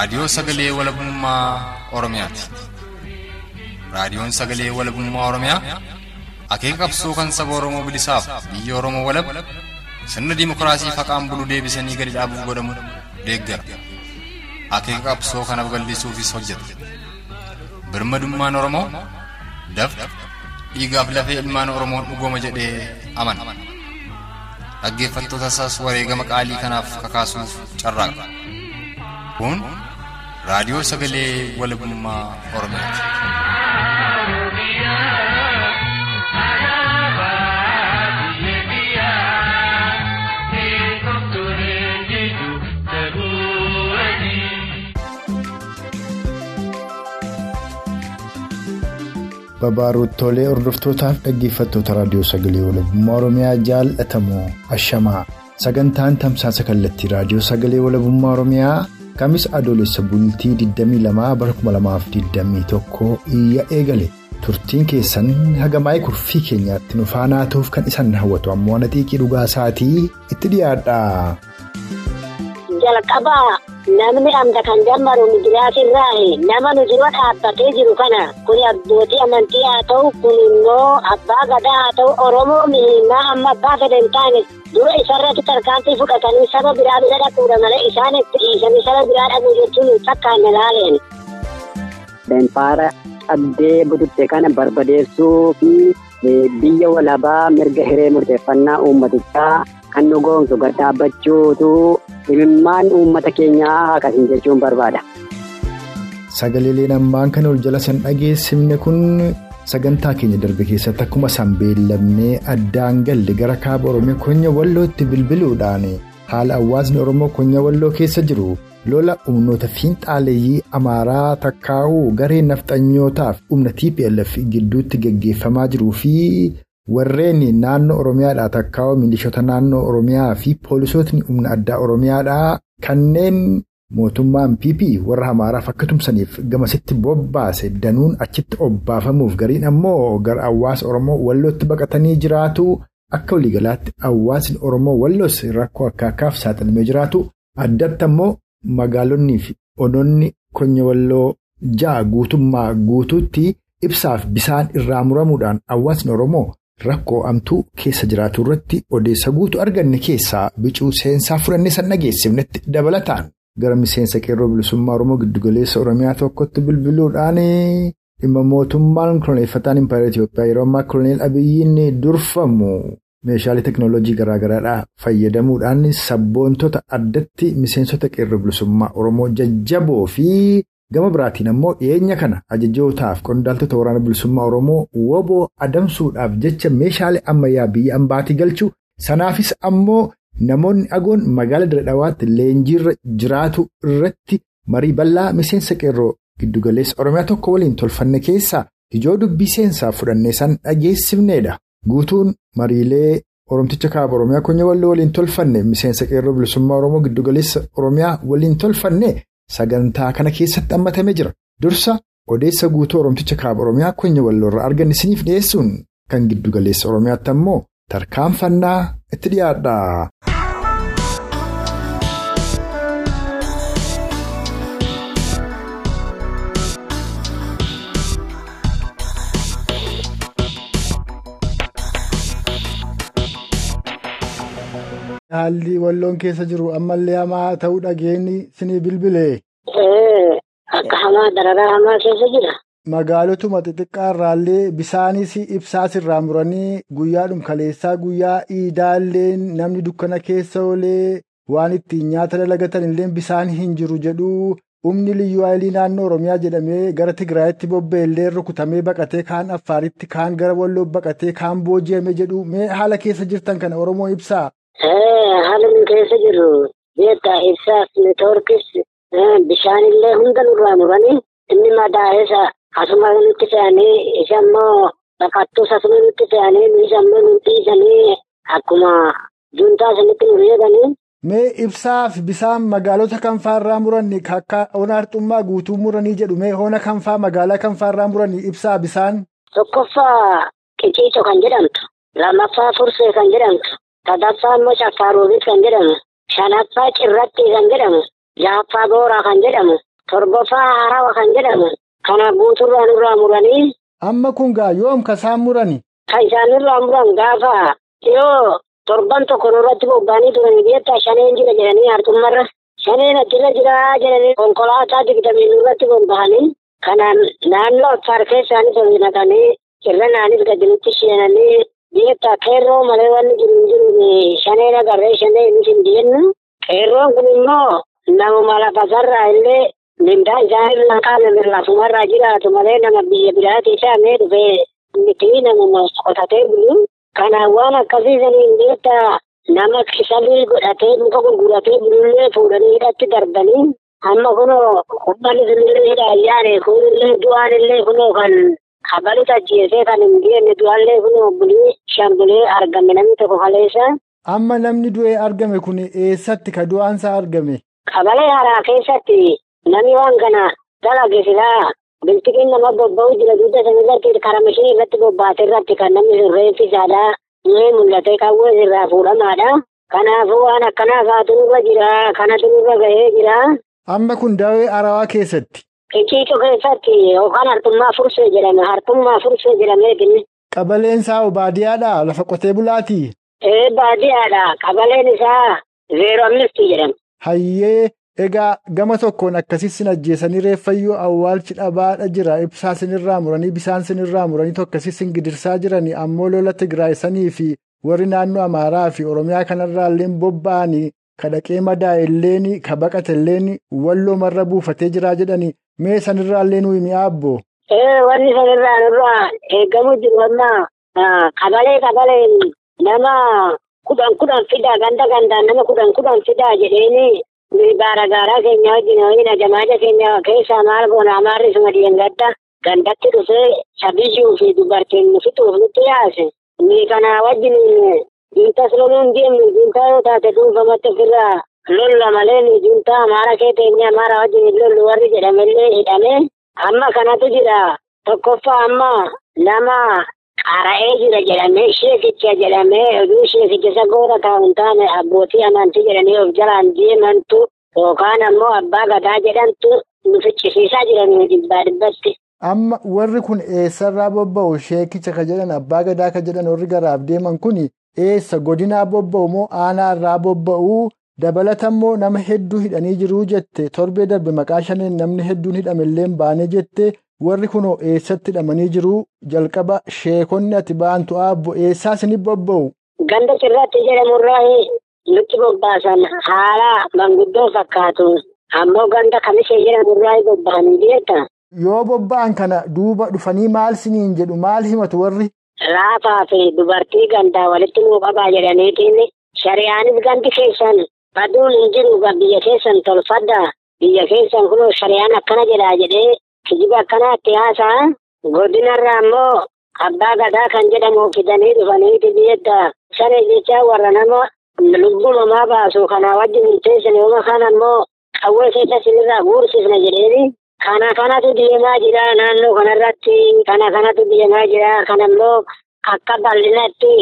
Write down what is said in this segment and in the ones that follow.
Raadiyoo sagalee walabummaa Oromiyaati. Raadiyoon sagalee walabummaa Oromiyaa akeeka qabsoo kan saba Oromoo bilisaaf biyya Oromoo walab sirna dimookiraasii faqaan bulu deebisanii gadi dhaabuuf godhamu deeggara. Akeeka qabsoo kanaaf gallisuufis hojjeta. Birmadummaan Oromoo dafqa dhiigaaf lafee ilmaan Oromoon dhugooma jedhee amana. Dhaggeeffattoota isaas wareegama qaalii kanaaf kakaasuuf carraaqa. Kun raadiyoo sagalee walabummaa Oromiyaati. Babaaruuttoolee hordoftootaaf dhaggeeffattoota raadiyoo sagalee walabummaa Oromiyaa jaallatamoo ashamaa sagantaan tamsaasa kallattii raadiyoo sagalee walabummaa Oromiyaa kamis adoolessa bultii 22 bara 2021 iyya eegale. Turtiin keessan hagamaa'ee kurfii keenyaatti nu faanaa ta'uuf kan isaan hawwatu. Ammoo ana xiiqii dhugaa isaatii itti dhiyaadha. Jalqabaa namni amda kan dammaru midiraatirraa nama nu dura dhaabbatee jiru kana kun abbootii amantii haa ta'u kun immoo abbaa gadaa haa ta'u oromoo mihinnaa amma abbaa gada hin taane dura isarratti tarkaanfii fudhatanii saba biraa bira dhaquudha malee isaan itti dhiisanii saba biraa dhaquu jechuun hin fakkaanne laaleen. Benfaara cabdee bututte kana barbadeessuu fi biyya walabaa mirga hiree murteeffannaa uummatichaa kan nu goomsu gad dhaabbachuutu dhimimmaan uummata keenyaa akkasiin jechuun barbaada. Sagaleeleen ammaan kan ol jala san dhageessifne kun sagantaa keenya darbe keessatti akkuma san beellamnee addaan galle gara kaaba Oromiyaa konya wallootti bilbiluudhaan haala hawaasni Oromoo konya walloo keessa jiru lola humnoota fiinxaaleeyyii Amaaraa takkaa'uu garee nafxanyootaaf humna TPLF gidduutti gaggeeffamaa jiruu fi warreen naannoo Oromiyaadhaa takkaa'uu milishoota naannoo Oromiyaa fi poolisootni humna addaa Oromiyaadhaa kanneen mootummaan PP warra Amaaraaf akka tumsaniif gamasitti bobbaase danuun achitti obbaafamuuf gariin ammoo gara hawaasa Oromoo wallootti baqatanii jiraatu akka waliigalaatti hawaasni Oromoo walloos rakkoo akka akkaaf saaxilamee jiraatu addatti ammoo magaalonnii fi onoonni konya walloo ja'a guutummaa guutuutti ibsaaf bisaan irraa muramuudhaan hawaasni Oromoo. Rakkoo amtuu keessa jiraatu irratti odeessa guutuu arganne keessaa bicuu seensaa fudhannee san dhageessifnetti dabalataan gara miseensa qeerroo bilisummaa Oromoo giddugaleessa Oromiyaa tokkotti bilbiluudhaan dhimma mootummaan koloneeffataan impaayera Itoophiyaa yeroo ammaa koloneel Abiyyiin durfamu meeshaalee teekinooloojii garaagaraadhaa fayyadamuudhaan sabboontota addatti miseensota qeerroo bilisummaa Oromoo jajjaboo fi. Gama biraatiin ammoo dhiyeenya kana ajajootaaf qondaaltota waraana bilisummaa Oromoo woboo adamsuudhaaf jecha meeshaalee ammayyaa biyya ambaatii galchuu sanaafis ammoo namoonni agoon magaala Dirreedhawaatti leenjiirra jiraatu irratti marii bal'aa miseensa qeerroo giddugaleessa Oromiyaa tokko waliin tolfanne keessaa ijoo dubbii seensaa fudhannee san dhageessifneedha. Guutuun mariilee Oromticha kaaba Oromiyaa konya walloo waliin tolfanne miseensa qeerroo bilisummaa Oromoo giddugaleessa Oromiyaa waliin tolfanne. Sagantaa kana keessatti hammatamee jira. Dursa odeessa guutuu Oromticha kaaba Oromiyaa konya walloorraa arganne isiniif dhiyeessuun kan giddugaleessa Oromiyaatti ammoo tarkaanfannaa itti dhiyaadha. Haalli walloon keessa jiru ammallee hamaa ta'uu dhageenyi sinii bilbilee. Akka hamaa dararaa hamaa keessa jira. Magaalotuma xixiqqaa irraallee bisaanis ibsaas irraa muranii guyyaadhuma kaleessaa guyyaa iidaallee namni dukkana keessa oolee waan ittiin nyaata dalagatan illee bisaan hin jiru jedhu humni liyyuu haayilii naannoo Oromiyaa jedhamee gara Tigraayitti bobba'ellee rukutamee baqatee kaan Affaaritti kaan gara Walloo baqatee kaan booji'ame jedhu mee haala keessa jirtan kana Oromoo ibsaa. Haalli keessa jiru beektaa ibsaas neetwoorkis bishaanillee hunda nurraa muranii inni madaa'eessa asuma nutti fe'anii isa immoo baqattuus asuma nutti fe'anii nuyi ammoo nu dhiisanii akkuma juntaa sanitti nu reebanii. Mee ibsaaf bisaan magaalota kanfaarraa muranni akka hona harxummaa guutuu muranii jedhu mee hona kanfaa magaalaa kanfaarraa muranii ibsaa bisaan. Tokkoffaa qiciico kan jedhamtu lammaffaa fursee kan jedhamtu sadaffaa immoo caffaaroobis kan jedhamu shanaffaa cirratti kan jedhamu jaaffaa booraa kan jedhamu torbaffaa harawa kan jedhamu kana guuturraa nurraa muranii Amma kun gaa yoom kasaan murani? kan isaan nurraa muran gaafa yoo torban tokko nurratti bobba'anii turanii beektaa shaneen jira jedhanii hartummarra shaneen achirra jira jedhanii konkolaataa digdamii nurratti bobba'anii kanaan naannoo affaar keessaanis ol naqanii irra naanis gadi nutti beektaa qeerroo malee wanni jiru hin jiru shaneen agarree shaneen nuti hin jennu qeerroon kun immoo namuma lafasarraa illee mindaa isaanirraa qaamame lafumarraa jiraatu malee nama biyya biraatii isaamee dhufee miti namuma qotatee bulu kanaan waan akkasiisaniin beektaa nama kisalii godhatee muka gurguratee bulullee fuudhanii hidhatti darbanii amma kunoo ummanni sunillee hidhaan yaane kunillee du'aan illee kunoo kan kabaluta ajjeesee kan hin geenne du'aallee kunoo bulii shambulee argame namni tokko kaleessa Amma namni du'ee argame kun eessatti ka du'aansaa argame? qabalee haaraa keessatti namni waan kana dalage silaa biltiqiin nama bobba'u jira dugda san irratti karaa mashinii irratti bobbaate irratti kan namni reeffi isaadhaa du'ee mul'ate qawwee irraa fuudhamaadha. Kanaafuu waan akkanaa faatu nurra jira kanatu nurra gahee jira. Amma kun dawee arawaa keessatti. Icciico keessatti yookaan hartummaa fursee jedhama hartummaa fursee jedhamee kenni. Qabaleen isaa baadiyyaadhaa lafa qotee bulaatii? Ee baadiyyaadha qabaleen isaa zeero amnistii jedhama. Hayyee egaa gama tokkoon akkasii sin ajjeesanii reeffayyuu awwaalchi dhabaadha jira ibsaa sinirraa muranii bisaan sinirraa muranii tokkasii sin gidirsaa jiranii ammoo lola Tigraay sanii fi warri naannoo Amaaraa fi Oromiyaa kanarraa illeen bobba'anii kadhaqee madaa'e illeen ka baqate illeen walloo marra buufatee jiraa jedhanii mee sanirraa illee nuyi mi'aabboo. Ee wanni sanirraa nurraa eegamu jiru amma. Qabalee qabaleen nama kudhan kudhan fidaa ganda gandaan nama kudhan kudhan fidaa jedheeni. Gaara gaaraa keenya wajjin wajjin ajamaaja keenya keessaa maal goona amaarri suma gadda gandatti dhufee sabiyyuu fi dubartiin fixuuf nutti yaase. Kana wajjin diintas loluun deemnu diintaa yoo taate dhuunfamatti ofirraa lolla malee ni diintaa amaara kee teenye amaara wajjin lollu warri jedhamellee hidhame amma kanatu jira tokkoffaa amma nama qara'ee jira jedhamee sheekicha jedhamee oduu sheekicha isa goora taa'uun taane abbootii amantii jedhanii of jalaan deemantu yookaan ammoo abbaa gadaa jedhamtu nu fichisiisaa jiran dhibbaa dhibbatti. Amma warri kun eessarraa bobba'u sheekicha ka jedhan abbaa gadaa ka jedhan warri garaaf deeman kun eessa godinaa bobba'u moo aanaarraa bobba'u dabalatammoo nama hedduu hidhanii jiruu jette. Torbee darbe maqaa shaneen namni hedduun hidhamelleen baanee jette. Warri kunoo eessatti hidhamanii jiruu jalqaba sheekonni ati ba'antu aabbo eessaa isinii bobba'u. Ganda sirratti jedhamurraa nutti bobbaasan haala manguddoo fakkaatu. Ammoo ganda kamisee jedhamurraa bobba'anii beekta. Yoo bobba'an kana duuba dhufanii maal siniin jedhu? Maal himatu warri? Raafaa fi dubartii gandaa walitti nuu qabaa jedhaniitiin shari'aanis gandi keessan baduun hin jiru biyya keessan tolfadda biyya keessan kunoo shari'aan akkana jedhaa jedhee kijiba akkanaatti haasa'a godinarraa ammoo abbaa gadaa kan jedhamu fidanii dhufaniiti biyyeedda shanee jecha warra nama lubbuu namaa baasu kanaa wajjin hin teessan yooma kan ammoo qawwee keessa sinirraa guursisna jedheeni kana kanatu deemaa jira naannoo kanarratti kana kanatu deemaa jira kan ammoo akka bal'inatti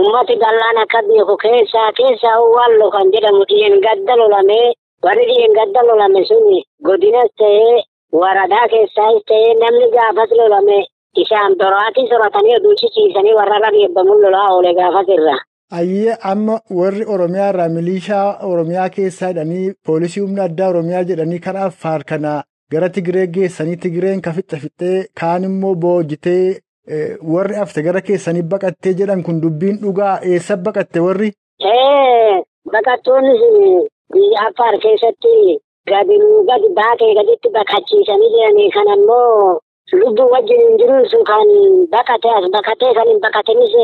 ummati bal'aan akka beeku keessaa keessaa wallo kan jedhamu dhiyen gadda lolamee warri dhiyen gadda lolame sun godinas ta'ee waradaa keessaas ta'ee namni gaafas lolame isaan doraatii soratanii oduu ciciisanii warra rageebbamuun lolaa oole gaafas irra. Ayyee amma warri Oromiyaa irraa milishaa Oromiyaa keessaa jedhanii poolisii humna addaa Oromiyaa jedhanii karaa Affaar kana gara Tigiree geessanii Tigireen ka fixxe fixxee kaan immoo boojitee warri hafte gara keessanii baqattee jedhan kun dubbiin dhugaa eessa baqatte warri? Baqattoonni biyya Affaar keessatti gadi baatee gaditti baqachiisanii jiranii kan ammoo lubbuu wajjin hin jiruusu kan baqate as baqatee kan hin baqatanis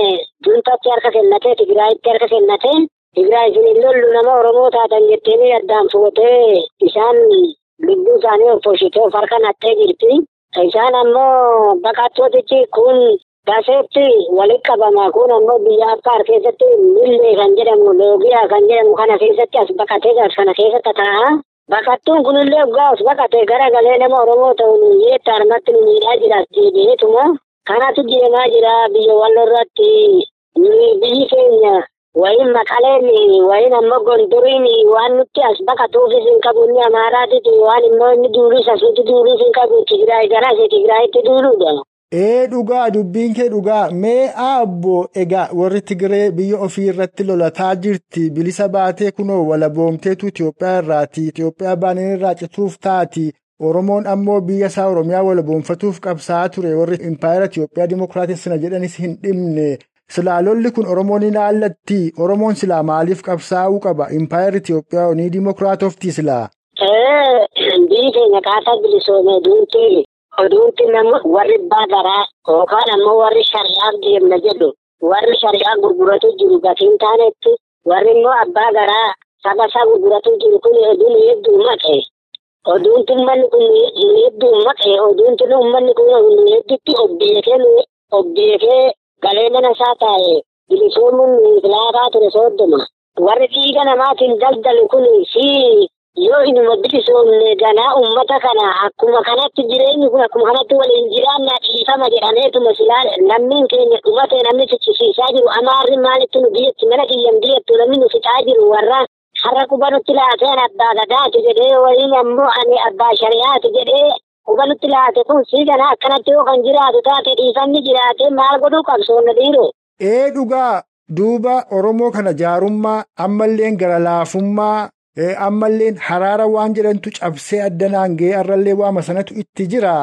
juuntatti harka kennatee Tigraayitti harka kennatee Tigraay isin lollu nama Oromoo taatan jetteenii addaan fuutee isaan lubbuu isaanii of tolchitee of harka nattee jirti. Isaan ammoo baqattootichi kun gaseetti walitti qabama kun ammoo biyya Affaar keessatti millee kan jedhamu loogiyaa kan jedhamu kana keessatti as baqatee kana keessa tataa'a. Baqattuun kunillee gaas baqatee garagalee nama Oromoo ta'uun yeetta harmatti miidhaa jira deebi'eetuma. Kanatu deemaa jira biyya wallorratti biyyi keenya wayin maqaleen wayin ammoo gondoriin waan nutti as baqatuufis hin qabu inni amaaraatiti waan immoo inni duulus asitti duulus hin qabu Tigraay gara asii Tigraayitti duuluudha. Ee dhugaa dubbiin kee dhugaa mee abbo egaa warri Tigiree biyya ofii irratti lolataa jirti bilisa baatee kunoo walaboomteetu Itoophiyaa irraati Itoophiyaa baaneen irraa cituuf taati Oromoon ammoo biyya isaa Oromiyaa walaboomfatuuf qabsaa'aa ture warri impaayera Itoophiyaa dimookiraatessina jedhanis hin dhimne silaa lolli kun Oromoon ni laallatti Oromoon silaa maaliif qabsaa'uu qaba impaayerri Itoophiyaa ni dimookiraatofti silaa. Biyyi keenya kaataa bilisoomee duuteeli. Oduutti nama warri baagaraa yookaan ammoo warri shari'aaf deemna jedhu warri shari'aa gurguratu jiru gatiin taanetti warri immoo abbaa garaa saba isaa gurguratu jiru kun oduun hedduu maqe oduunti uummanni kun hedduu maqe oduunti uummanni kun hedduutti obbeekee galee mana isaa taa'e bilisoomuun filaataa ture sooddoma warri dhiiga namaatiin daldalu kun si yoo inuma bilisoomne ganaa ummata kana akkuma kanatti jireenyi kun akkuma kanatti waliin jiraannaa dhiifama jedhameetuma silaa namni keenya dhumate namni fichisiisaa jiru amaarri maalitti nu biyyatti mana kiyyan biyyattu namni nu fixaa jiru warra. Har'a quba nutti laateen abbaa gadaati jedhee waliin ammoo ani abbaa shari'aati jedhee quba nutti laate kun sii ganaa akkanatti yoo kan jiraatu taate dhiifamni jiraate maal godhuu qabsoonna dhiiroo. Ee dhugaa duuba Oromoo kana jaarummaa ammalleen gara laafummaa ammalleen haraara waan jedhantu cabsee addanaan ga'ee har'allee waama sanatu itti jira.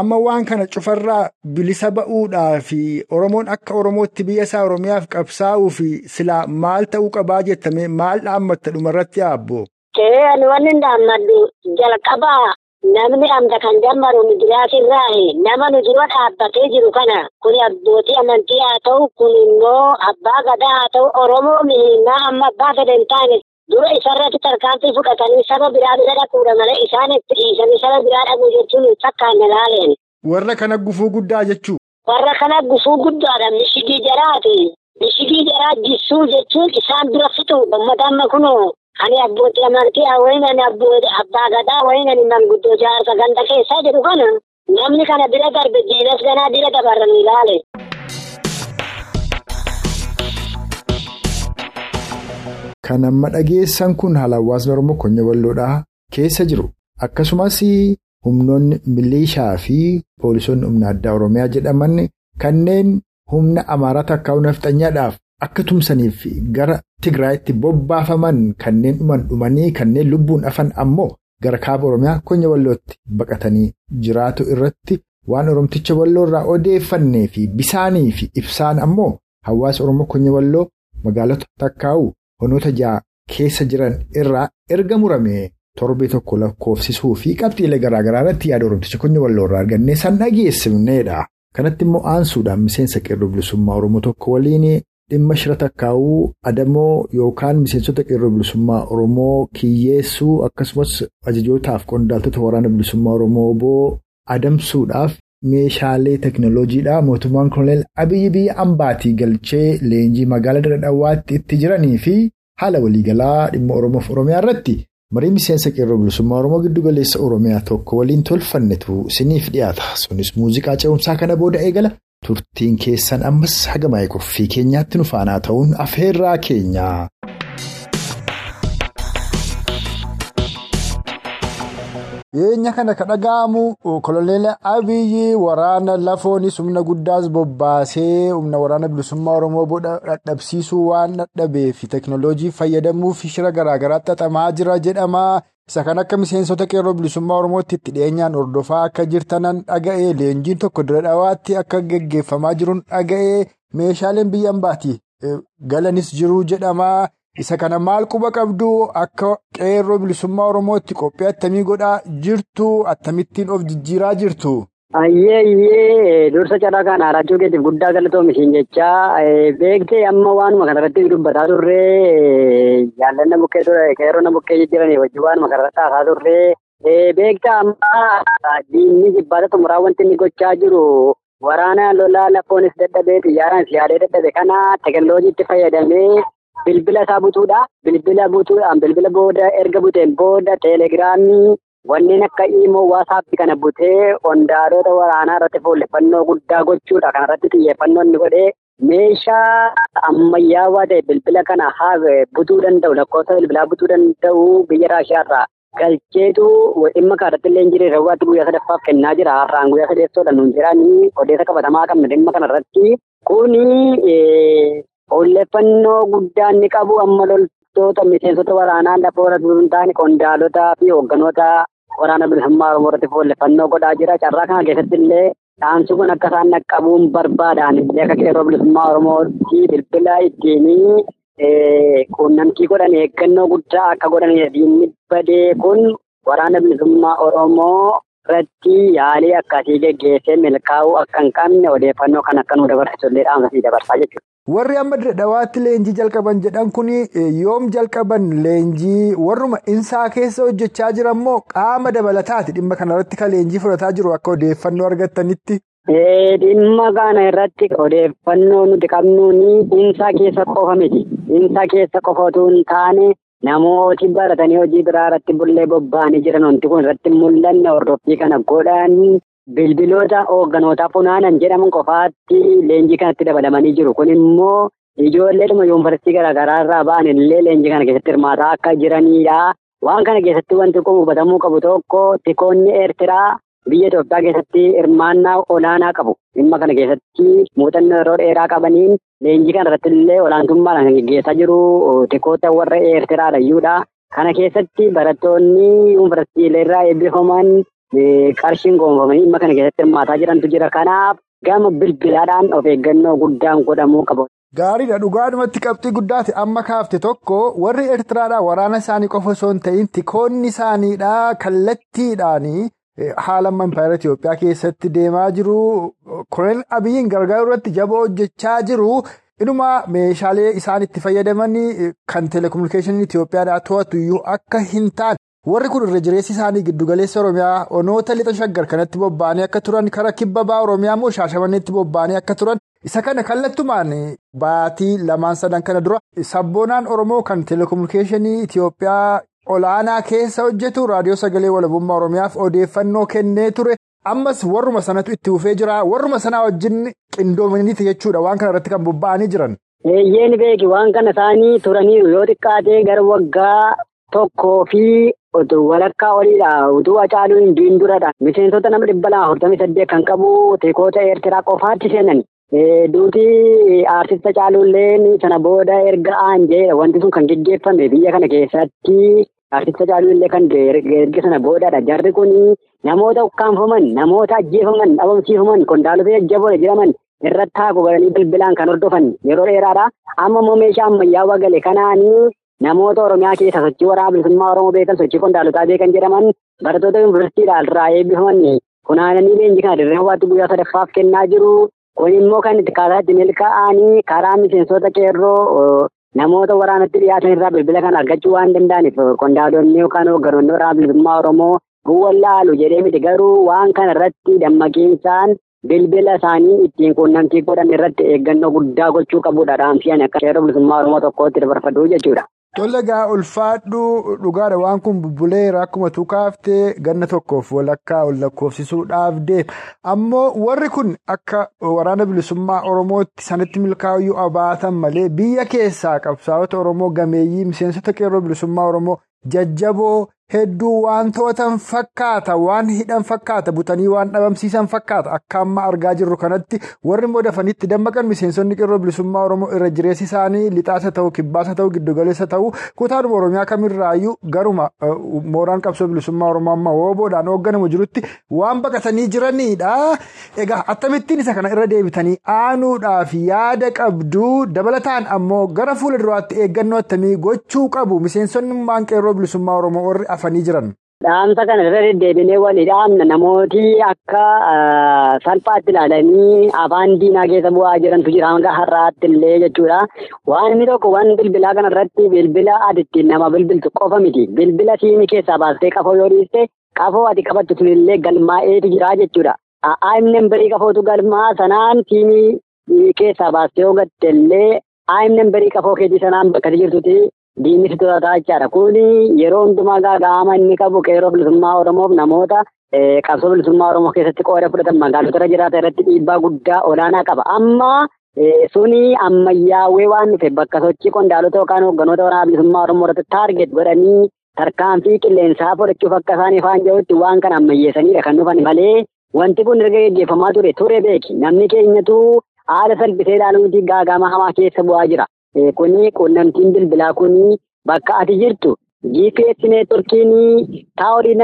Amma waan kana cufarraa bilisa ba'uudhaa fi Oromoon akka Oromootti biyya isaa Oromiyaaf qabsaa'uu fi silaa maal ta'uu qabaa jettame maal dhaammatta dhumarratti yaabbo. Ee ani wanni dhaammadhu? Jalqabaa namni amda kan dammaru midiraasirraa nama nu dura dhaabbatee jiru kana kun abbootii amantii haa ta'u kun immoo abbaa gadaa haa ta'u Oromoo mihinnaa amma abbaa fedhe hin taane dura isarratti tarkaanfii fudhatanii saba biraa bira dhaquudha malee isaan itti dhiisanii saba biraa dhaquu jechuun hin fakkaanne laaleen. Warra kana gufuu guddaa jechuu. Warra kana gufuu guddaadha mishigii jaraati. Mishigii jaraa jissuu jechuun isaan bira fixu uummata amma kunoo abbootii amantii wayin ani abbaa gadaa wayin ani manguddoo jaarsa ganda keessaa jedhu kana namni kana bira darbe jeenas ganaa bira dabarran ilaale. Kan amma dhageessan kun haala hawaasni Oromoo Konya Walloodhaa keessa jiru. Akkasumas humnoonni milishaa fi poolisoonni humna addaa Oromiyaa jedhaman kanneen humna Amaaraa takkaa humna fixanyaadhaaf akka tumsaniif gara Tigraayitti bobbaafaman kanneen dhuman dhumanii kanneen lubbuun hafan ammoo gara kaaba Oromiyaa Konya Wallootti baqatanii jiraatu irratti waan Oromticha Walloo irraa odeeffannee fi bisaanii fi ibsaan ammoo hawaasa Oromoo Konya Walloo magaalota takkaa'u. Honoota ja'a keessa jiran irraa erga murame torbee tokko lakkoofsisuu fi qabxiilee garaagaraa irratti yaada Oromticha Konya Walloo irraa argannee san dhageessifneedha. Kanatti immoo aansuudhaan miseensa qeerroo bilisummaa Oromoo tokko waliin dhimma shira takkaa'uu adamoo yookaan miseensota qeerroo bilisummaa Oromoo kiyyeessuu akkasumas ajajootaaf qondaaltota waraana bilisummaa Oromoo oboo adamsuudhaaf. Meeshaalee teekinooloojiidhaa mootummaan koloneel Abiyyi biyya ambaatii galchee leenjii magaalaa Dadhawaatti itti jiranii fi haala waliigalaa dhimma Oromoof Oromiyaa irratti marii miseensa qeerroo bilisummaa Oromoo giddugaleessa Oromiyaa tokko waliin tolfannetu isiniif dhiyaata. Sunis muuziqaa ce'umsaa kana booda eegala turtiin keessan ammas hagama qophii keenyaatti nu faanaa ta'uun afeerraa keenya. Dhiyeenya kana kan dhaga'amu koloneel Abiyyi waraana lafoonis humna guddaas bobbaasee humna waraana bilisummaa Oromoo dadhabsiisuu waan dadhabee fi teekinooloojii fayyadamuuf shira garaagaraa xaxamaa jira jedhama. Isa kan akka miseensota qeerroo bilisummaa Oromootti itti dhiyeenyaan hordofaa akka jirtanan dhaga'ee leenjiin tokko dura dhawaatti akka geggeeffamaa jiruun dhaga'ee meeshaaleen biyya ambaatii galanis jiru jedhama. Isa kana maal quba qabdu akka qeerroo bilisummaa Oromootti qophii attamii godhaa jirtu attamittiin of jijjiiraa jirtu. Ayyeeyyee dursa carraa kana raajuu keetiif guddaa galatoomishin jechaa beektee amma waanuma kanarratti dubbataa turree jaallanna bukkee qeerroo bukkee jijjiiranii wajjin waanuma kanarratti haasaa turree beektaa amma diinni jibbaata xumuraa wanti inni gochaa jiru waraana lolaa lafoonis dadhabee xiyyaaraan siyaadee dadhabe kana teekinooloojiitti fayyadamee. Bilbila isaa butuudha. Bilbila butuudhaan bilbila booda erga buteen booda teelegiraamii wanneen akka iimoo waasaappii kana butee qondaalota waraanaa irratti fuulleffannoo guddaa gochuudha. Kanarratti xiyyeeffannoo inni godhee meeshaa ammayyaawaa ta'e bilbila kana haa butuu danda'u lakkoofsa bilbilaa butuu danda'u biyya Raashiyaarraa galcheetu dhimma kanarratti illee hin jirre raawwaatti guyyaa sadaffaaf kennaa jira. Har'aan guyyaa sadeessoodha nuun jedhanii odeessa qabatamaa qabna dhimma kanarratti. Kuni odeeffannoo guddaa inni qabu amma loltoota miseensota waraanaa lafa warra hin taane qondaalota fi hoogganoota waraana bilisummaa Oromoo irratti odeeffannoo godhaa jira. Carraa kana keessatti illee dhaamsi kun akka isaan naqqabuun barbaadan illee akka qeerroo bilisummaa Oromootti bilbila ittiin quunnamtii godhan eeggannoo guddaa akka godhanidha. Diinni badee kun waraana bilisummaa Oromoo irratti yaalii akkasii geggeessee milkaa'uu akka hin qabne odeeffannoo kan akka nu dabarsu illee dhaamsasii dabarsaa jechuudha. Warri amma dadhawaatti leenjii jalqaban jedhan kun yoom jalqaban leenjii warruma insaa keessa hojjechaa jiran moo qaama dabalataati dhimma kanarratti kan leenjii fudhataa jiru akka odeeffannoo argattanitti. Dhimma kana irratti odeeffannoo nuti qabnuun insaa keessa qofa miti. Insaa keessa qofa otoo hin taane namooti baratanii hojii biraa irratti bullee bobba'anii jiran wanti kun irratti mul'anne hordoffii kana godhan bilbiloota hoogganoota funaanan jedhaman qofaatti leenjii kanatti dabalamanii jiru. Kun immoo ijoolleedhuma yuunivarsiitii garaagaraa irraa ba'an illee leenjii kana keessatti hirmaataa akka jiranidha. Waan kana keessatti wanti kun hubatamuu qabu tokko tikoonni Eertiraa biyya Itoophiyaa keessatti hirmaannaa olaanaa qabu. Dhimma kana keessatti muuxannoo yeroo dheeraa qabaniin leenjii kana irratti illee olaantummaadhaan gaggeessaa jiru tikoota warra Eertiraadha. Kana keessatti barattoonni yuunivarsiitiilee irraa eebbifaman qarshiin goonfamanii dhimma kana keessatti hirmaataa jirantu jira. Kanaaf gama bilbilaadhaan of eeggannoo guddaan godhamuu qabu. Gaariidha dhugaadhumatti qabxii guddaati amma kaafte tokko warri Eertiraadhaa waraana isaanii qofa osoo hin ta'in tikoonni isaaniidhaa kallattiidhaanii haala amma impaayera Itoophiyaa keessatti deemaa jiru. Koloneel Abiyyiin gargaaruu irratti jaboo hojjechaa jiru. Inuma meeshaalee isaan itti fayyadaman kan telekominikeeshiniin Itoophiyaadhaa to'atu iyyuu akka hin taane warri kun irra jireessi isaanii giddugaleessa Oromiyaa onoota lixa shaggar kanatti bobba'anii akka turan karaa kibba ba'aa Oromiyaa immoo shaashamanneetti bobba'anii akka turan isa kana kallattumaan baatii lamaan sadan kana dura sabboonaan Oromoo kan telekominikeeshinii Itoophiyaa olaanaa keessa hojjetu raadiyoo sagalee walabummaa Oromiyaaf odeeffannoo kennee ture. Ammas warruma sanatu itti fufee jira. Warruma sanaa wajjin qindoomaniiti jechuudha waan kana irratti kan bobba'anii jiran. Eeyyeen beeki waan kana isaanii turaniiru yoo xiqqaatee gara waggaa tokkoo fi walakkaa oliidha. Utuu Hacaaluu hin duradha. Miseensota nama dhibba lama afurtamii saddeet kan qabu teekota Eertiraa qofaatti seenan. Duuti aartista Hacaaluullee sana booda erga aanjeedha. Wanti sun kan geggeeffame biyya kana keessatti. Aartista Hacaaluullee kan erga sana boodadha. Jarri kun namoota ukkaanfaman, namoota ajjeefaman, dhabamsiifaman, qondaalota jajjaboon jedhaman irratti haaqu galanii bilbilaan kan hordofan yeroo dheeraadha. Amma immoo meeshaa ammayyaawaa gale kanaanii namoota Oromiyaa keessa sochii waraana bilisummaa Oromoo beekan, sochii qondaalotaa beekan jedhaman barattoota yuunivarsiitiidhaan irraa eebbifaman funaananii leenjii kana dirree hawaatti guyyaa sadaffaaf kennaa jiru. Kun immoo kan itti kaasatti milkaa'anii karaa miseensota qeerroo namoota waraanatti dhiyaatan irraa bilbila kana argachuu waan danda'aniif qondaalonni yookaan hoogganoonni waraana bilisummaa Oromoo bu'uura laalu jedhee miti garuu waan kana irratti dammaqiinsaan bilbila isaanii ittiin quunnamtii godhan irratti eeggannoo guddaa gochuu qabudha. Dhaamsiyaan akka qeerroo bilisummaa Oromoo tokkotti dabarfadhu jechuudha. Tole egaa ulfaadhu dhugaadha waan kun bubbuleera akkuma tuukaaftee ganna tokkoof walakkaa ol lakkoofsisuudhaaf deema. Ammoo warri kun akka waraana bilisummaa Oromootti sanatti milkaa'uyyuu abaatan malee biyya keessaa qabsaa'ota Oromoo gameeyyii miseensota qeerroo bilisummaa Oromoo jajjaboo hedduu waan to'atan fakkaata waan hidhan fakkaata butanii waan dhabamsiisan fakkaata akka amma argaa jirru kanatti warri immoo dafanitti dammaqan miseensonni qeerroo bilisummaa oromoo irra jireessi isaanii lixaasa ta'u kibbaasa ta'u giddugaleessa ta'u kutaadhuma oromiyaa kamirraayyuu garuma mooraan qabsoo bilisummaa oromoo amma wooboodhaan hoogganamu jirutti waan baqatanii jiranidha. Egaa akkamittiin isa kana irra deebitanii aanuudhaaf yaada qabdu dabalataan ammoo gara fuula duraatti eeggannoo akkamii gochuu qabu miseensonni qeerroo bilisummaa oromoo warri afanii jiran. Dhaamsa kana irra deddeebinee walii dhaamna namooti akka salphaatti ilaalanii afaan diinaa keessa bu'aa jirantu jira hanga har'aatti illee jechuudha. Waan inni tokko waan bilbilaa kana irratti bilbila ati ittiin nama bilbiltu qofa miti. Bilbila siimii keessaa baastee qafoo yoo dhiiste qafoo ati qabattu sunillee galmaa'eetu jira jechuudha. Aayimnen birii qafootu galmaa sanaan siimii keessaa baastee yoo gatte illee aayimnen birii qafoo keetii sanaan bakka jirtutti. Diinni to'ataa jechaadha. Kun yeroo hundumaa gaaga'ama inni qabu qeerroo bilisummaa Oromoof namoota qabsoo bilisummaa Oromoo keessatti qooda fudhatan magaalota irra jiraatan irratti dhiibbaa guddaa olaanaa qaba. Amma Suni ammayyaawwee waan dhufe bakka sochii qondaalota yookaan hoogganoota waraana bilisummaa Oromoo irratti taarget godhanii tarkaanfii qilleensaa fudhachuuf akka isaan ifaan jirutti waan kana ammayyeessanidha kan dhufan malee wanti kun erga gaggeeffamaa ture ture beeki namni keenyatu haala salphisee ilaaluuti gaagama hamaa keessa bu'aa jira. Kuni quunnamtiin bilbilaa kuni bakka ati jirtu GPS neetworkiin taa'orii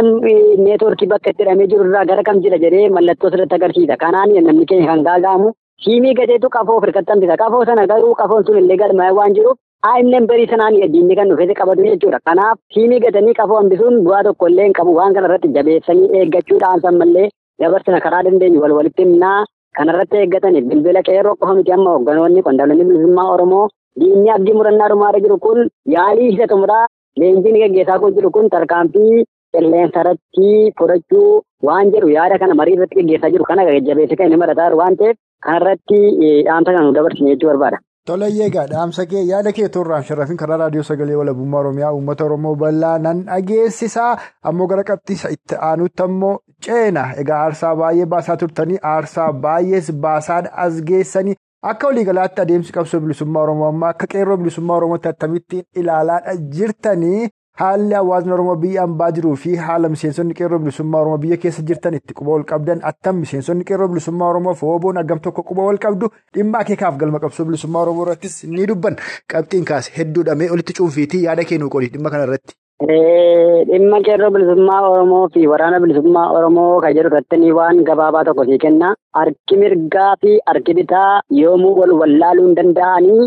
neetworkii bakka itti hidhamee jiru irraa gara kam jira jedhee mallattoo sirriitti agarsiisa. Kanaan namni keenya kan gaaga'amu siimii gateetu qafoo hirkatti hambisa. Qafoo sana garuu qafoon sun illee galmaa waan jiruuf aannan barii sanaan diinni kan dhufee qabatu jechuudha. Kanaaf siimii gatanii qafoo hambisuun bu'aa tokko illee hin qabu. Waan kana irratti jabeessanii eeggachuudhaan san mallee dabarsina karaa dandeenyu wal walitti himnaa kanarratti eeggatanii bilbila qeerroo qofa miti amma hoogganoonni qondaalonni bilisummaa Oromoo diinni abdii murannaa dhumaarra jiru kun yaalii isa xumuraa leenjiin gaggeessaa kun jiru kun tarkaanfii qilleensa irratti fudhachuu waan jedhu yaada kana marii irratti gaggeessaa jiru kana jajjabeessee kan inni marataa waan ta'eef kanarratti dhaamsa kan nu dabarsine jechuu barbaada. Toleyyee egaa dhaamsa kee yaada kee toorraan sharafin karaa raadiyoo sagalee walabummaa Oromiyaa uummata Oromoo bal'aa nan dhageessisaa ammoo gara qabxiisa itti aanutti ammoo ceena egaa aarsaa baay'ee baasaa turtanii aarsaa baay'ees baasaan as geessanii akka waliigalaatti adeemsi qabsoo bilisummaa Oromoo ammaa akka qeerroo bilisummaa Oromootti akkamittiin ilaalaa jirtanii haalli hawaasni Oromoo biyya hambaa jiruu fi haala miseensonni qeerroo bilisummaa Oromoo biyya keessa jirtanitti quba wal qabdan attam miseensonni qeerroo bilisummaa Oromoo fooboon hagam tokko quba wal qabdu dhimma akeekaaf galma qabsoo bilisummaa Oromoo irrattis ni dubban qabxiin kaase hedduudhamee olitti cuunfiitii yaada kennuu qoli dhimma kanarratti. Dhimma qeerroo bilisummaa Oromoo fi waraana bilisummaa Oromoo kan jedhu irratti waan gabaabaa tokko sii kenna. Harki mirgaa fi harki bitaa yoomuu wal wallaaluu hin danda'anii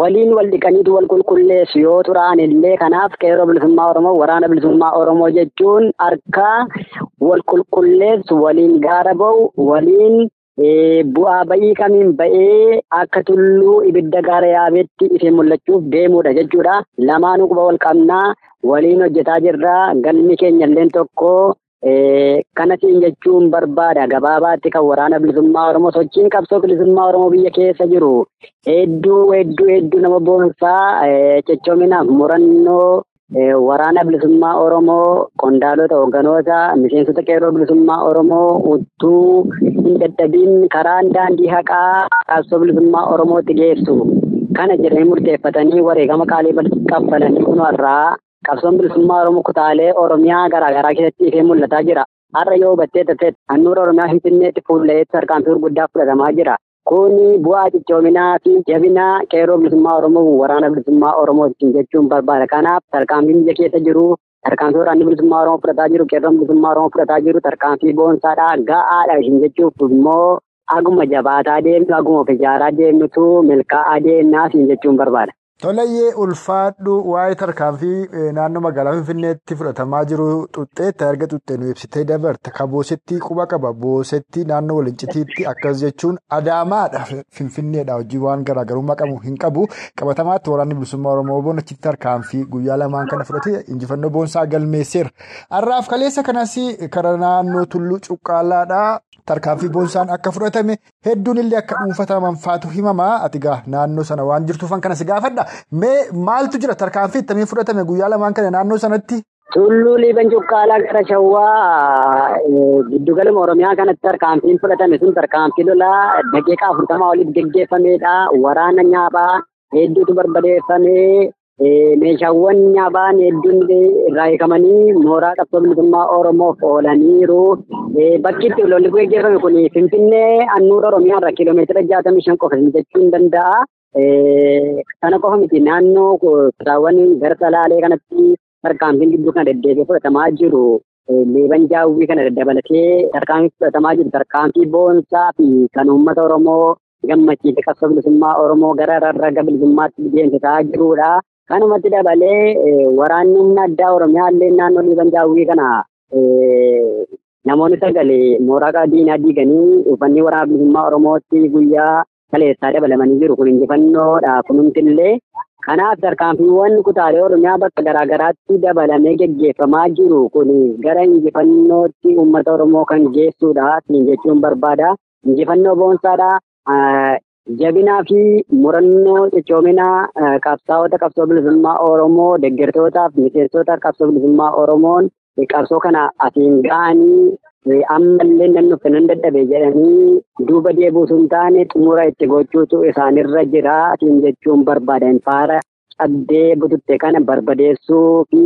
waliin wal dhiqaniitu wal qulqulleessu yoo turaan illee kanaaf qeerroo bilisummaa Oromoo waraana bilisummaa Oromoo jechuun harka wal qulqulleessu waliin gaara ba'u waliin bu'aa ba'ii kamiin ba'ee akka tulluu ibidda gaara yaabeetti ifee mul'achuuf deemuudha jechuudha. Lamaanuu quba wal qabnaa. waliin hojjetaa jirra galmi keenya illee tokko kanasiin jechuun barbaada gabaabaatti kan waraana bilisummaa oromoo sochiin qabsoo bilisummaa oromoo biyya keessa jiru hedduu hedduu hedduu nama boonsaa cechoominaaf murannoo waraana bilisummaa oromoo qondaalota hoogganoota miseensota qeerroo bilisummaa oromoo uttuu hin dadhabiin karaan daandii haqaa qabsoo bilisummaa oromootti geessu kana jedhanii murteeffatanii wareegama qaalii kaffalanii kunuunarraa. qabsoon bilisummaa oromoo kutaalee oromiyaa garaagaraa keessatti ifee mul'ataa jira har'a yoo hubattee taate handhuura oromiyaa finfinneetti fuulleetti tarkaanfii gurguddaa fudhatamaa jira kuni bu'aa cichoominaa fi jabina qeerroo bilisummaa oromoo waraana bilisummaa oromooti jechuun barbaada kanaaf tarkaanfiin biyya keessa jiru tarkaanfii waraanni bilisummaa oromoo fudhataa jiru qeerroon bilisummaa oromoo fudhataa jiru tarkaanfii boonsaadha ga'aadha isin jechuuf immoo aguma jabaataa deemnu aguma of ijaaraa deemnutu milkaa'aa deemnaa isin jechuun barbaada. Tolayyee ulfaadhu waa'ee tarkaanfii naannoo magaalaa Finfinneetti fudhatamaa jiru xuxxeetti erga xuxxee nu ibsitee dabarte ka boosetti quba qaba. Boosetti naannoo walincitiitti akkas jechuun adaamaadha. Finfinneedha. Hojii waan garaagarummaa qabu hin qabu. Qabatamaatti waraanni bilisummaa Oromoo boonachiti tarkaanfii guyyaa lamaan kana fudhate injifannoo boonsaa galmeesseera. Har'aaf kaleessa kanas karaa naannoo tulluu cuqqaalaadha. Tarkaanfii boonsaan akka fudhatame hedduun illee akka dhuunfataman faatu himamaa ati naannoo sana waan jirtuufan kana si gaafadha mee maaltu jira tarkaanfii ittamii fudhatame guyyaa lamaan kana naannoo sanatti. Tulluu liiban cuqqaalaa gara shawwaa giddugaluma oromiyaa kanatti tarkaanfiin fudhatame sun tarkaanfii lolaa daqiiqaa afurtamaa oliif geggeeffameedha waraana nyaaphaa hedduutu barbadeeffamee. Meeshaawwan nyaaphaan hedduun irraa hiikamanii mooraa qabsoo bilisummaa oromoof oolaniiru. Bakki itti lolli gaggeeffame kun Finfinnee handhuura Oromiyaa irraa kiiloomeetira jaatamii shan qofa jechuu hin danda'a. Sana qofa miti naannoo kutaawwan gara salaalee kanatti tarkaanfiin gidduu kana deddeebi'ee fudhatamaa jiru. Leeban jaawwii kana dabalatee tarkaanfii fudhatamaa jiru tarkaanfii boonsaa fi kan uummata Oromoo gammachiise qabsoo bilisummaa Oromoo gara rarraga bilisummaatti deemsisaa jirudha. Kanumatti dabalee waraanni humna addaa Oromiyaa illee naannoo liiban jaawwii kana namoonni sagalee mooraa diinaa diiganii uffanni waraana bilisummaa Oromootti guyyaa kaleessaa dabalamanii jiru kun injifannoodha kunuunti illee. Kanaaf tarkaanfiiwwan kutaalee Oromiyaa bakka garaagaraatti dabalamee geggeeffamaa jiru kun gara injifannootti uummata Oromoo kan geessudha jechuun barbaada. Injifannoo boonsaadha. Jabinaa fi murannoo cichoominaa qabsaa'ota qabsoo bilisummaa Oromoo deeggartootaaf miseensota qabsoo bilisummaa Oromoon qabsoo kana asiin ga'anii ammallee nan nuuf nan dadhabe jedhanii duuba deebuutu hin taane xumura itti gochuutu isaanirra jira siin jechuun barbaadan faara cabdee bututte kana barbadeessuu fi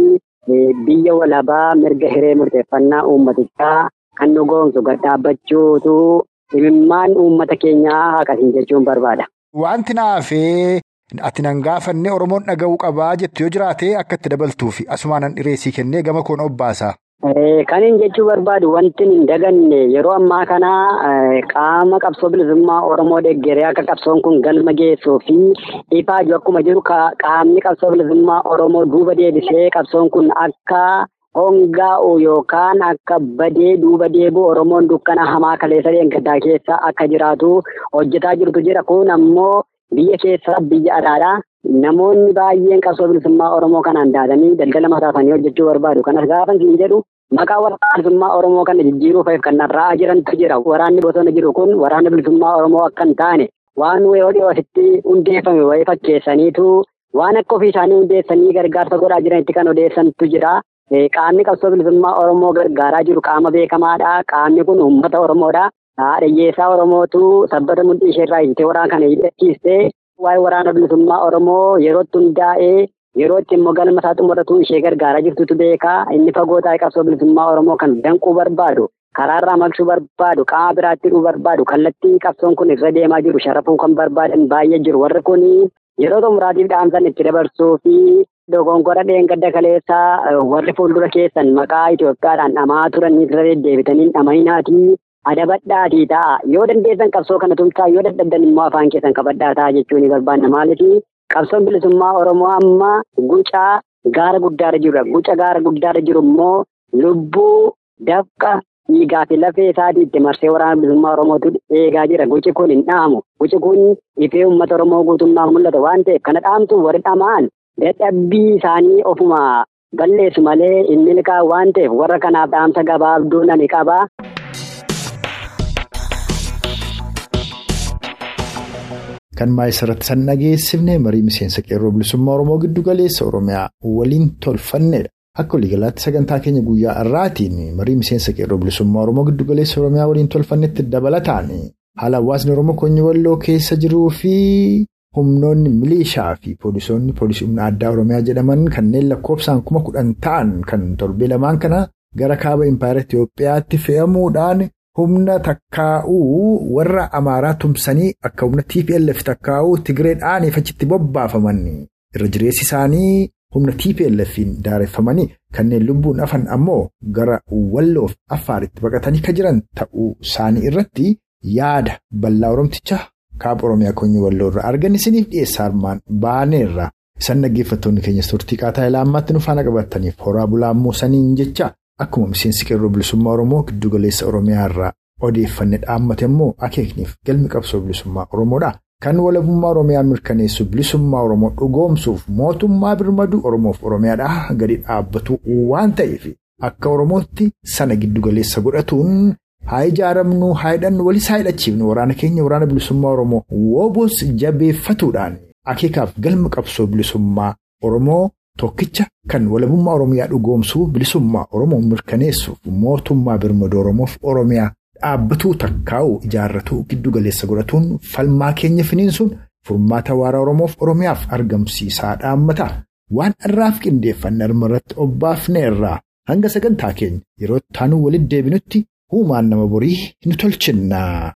biyya walabaa mirga hiree murteeffannaa uummatichaa kan nu goomsu gad dhaabbachuutu imimmaan uummata keenyaa haqasiin jechuun barbaada. Wanti naafee ati nan gaafanne Oromoon dhaga'uu qabaa jettu yoo jiraate akka itti dabaltuufi asumaan an dhireessii kennee gama koon obbaasa. Kan hin jechuu barbaadu wanti hin daganne yeroo ammaa kana qaama qabsoo bilisummaa Oromoo deeggaree akka qabsoon kun galma geessuu fi ifaaju akkuma jiru qaamni qabsoo bilisummaa Oromoo duuba deebisee qabsoon kun akka hongaa'u yookaan akka badee duuba deebi'u Oromoon dukkana hamaa kaleessa gaddaa keessa akka jiraatu hojjetaa jirtu jira kun ammoo biyya keessa biyya alaadhaa. Namoonni baay'een qabsoo bilisummaa Oromoo kanaan daadanii daldala mataasanii hojjechuu barbaadu. Kanas gaafa hin jedhu maqaa waraana bilisummaa Oromoo kana jijjiiruuf kan narraa jirantu jira. Waraanni bosona jiru kun waraana bilisummaa Oromoo akka hin taane waan yeroo dhiyoositti hundeeffame wayii fakkeessaniitu waan akka ofii isaanii hundeessanii gargaarsa godhaa jiranitti kan odeessantu jira. Qaamni qabsoo bilisummaa Oromoo gargaaraa jiru qaama beekamaadha. Qaamni kun uummata Oromoodha. Dhiyyeessaa Oromootu sabbata mudhii isheerraa hiitee waraana kana hidhachiistee waa'ee waraana bilisummaa Oromoo yerootti hundaa'ee yerootti immoo galma isaa xumuratu ishee gargaaraa jirtutu beekaa inni fagoo taa'ee qabsoo bilisummaa Oromoo kan danquu barbaadu karaarraa maqsuu barbaadu qaama biraatti hidhuu barbaadu kallattii qabsoon kun irra deemaa jiru sharafuu kan barbaadan baay'ee jiru warri kun yeroo xumuraatiif dhaamsan itti dabarsuu fi dogongora dheengadda kaleessaa warri fuuldura keessan maqaa Itoophiyaadhaan dhamaa turanii irra deddeebitanii dhamayinaatii. adabadhaatii ta'a. Yoo dandeessan qabsoo kana tumsaa yoo dadhabdan immoo afaan keessan qabadhaa ta'a jechuun barbaanna maaliif? Qabsoon bilisummaa oromoo amma gucaa gaara guddaarra jirudha guca gaara guddaarra jiru immoo lubbuu dafqa dhiigaa fi lafee isaatii itti marsee waraana bilisummaa oromootu eegaa jira. Guci kun hin dhaamu. Guci kun ifee uummata oromoo guutummaa mul'ata. Waan ta'eef kana dhaamtu warri dhamaan dadhabbii isaanii ofuma balleessu malee hin milkaa waan ta'eef warra kanaaf dhaamsa gabaabduu nani qaba. Kan maayisarratti san dhageessifne marii miseensa qeerroo bilisummaa Oromoo giddu galeessa Oromiyaa waliin tolfannedha. Akka waliigalaatti sagantaa keenya guyyaa har'aatiin marii miseensa qeerroo bilisummaa Oromoo giddu galeessa Oromiyaa waliin tolfannetti dabalataan haala hawaasni Oromoo Koonyi Walloo keessa jiruu fi humnoonni milishaa fi poolisoonni poolisii humna addaa Oromiyaa jedhaman kanneen lakkoofsaan kuma kudhan ta'an kan torbee lamaan kana gara kaaba impaayera Itoophiyaatti fe'amuudhaan. Humna takkaa'uu warra amaaraa tumsanii akka humna TPLF takkaa'uu Tigireedhaan achitti bobbaafaman irra jireessi isaanii humna TPLF'n daareffamanii kanneen lubbuun hafan ammoo gara walloof affaaritti baqatanii kan jiran ta'uu isaanii irratti yaada bal'aa oromticha kaaba oromiyaa koonyi walloo irraa argan isiniif dhiyeessaa armaan baaneerra isaan dhaggeeffattoonni keenyas turtii qaataa ilaammaatti nu faana qabataniif horaa bulaammoo saniin jecha. Akkuma miseensi qeerroo bilisummaa Oromoo giddu galeessa Oromiyaa irraa odeeffanne dhaammate immoo akeekniif galmi qabsoo bilisummaa Oromoodha. Kan walabummaa Oromiyaa mirkaneessu bilisummaa Oromoo dhugoomsuuf mootummaa birmaduu Oromoof Oromiyaadhaa gadi dhaabbatu waan ta'eef akka Oromootti sana giddu galeessa godhatuun haa ijaaramnu haa hidhannu walis haa hidhachiifnu waraana keenya waraana bilisummaa Oromoo woobos jabeeffatuudhaan akeekaaf galma qabsoo bilisummaa Oromoo. Tokkicha kan walabummaa Oromiyaa dhugoomsuu bilisummaa Oromoo mirkaneessuuf mootummaa birmaduu Oromoof Oromiyaa dhaabbatuu takkaa'uu ijaarratuu giddu galeessa godhatuun falmaa keenya finiinsuun furmaata waaraa Oromoof Oromiyaaf argamsiisaa dhaammata. Waan irraaf qindeeffanne irratti obbaafne irraa hanga sagantaa keenya yeroo taanuu walitti deebinutti uumaan nama borii ni tolchinna.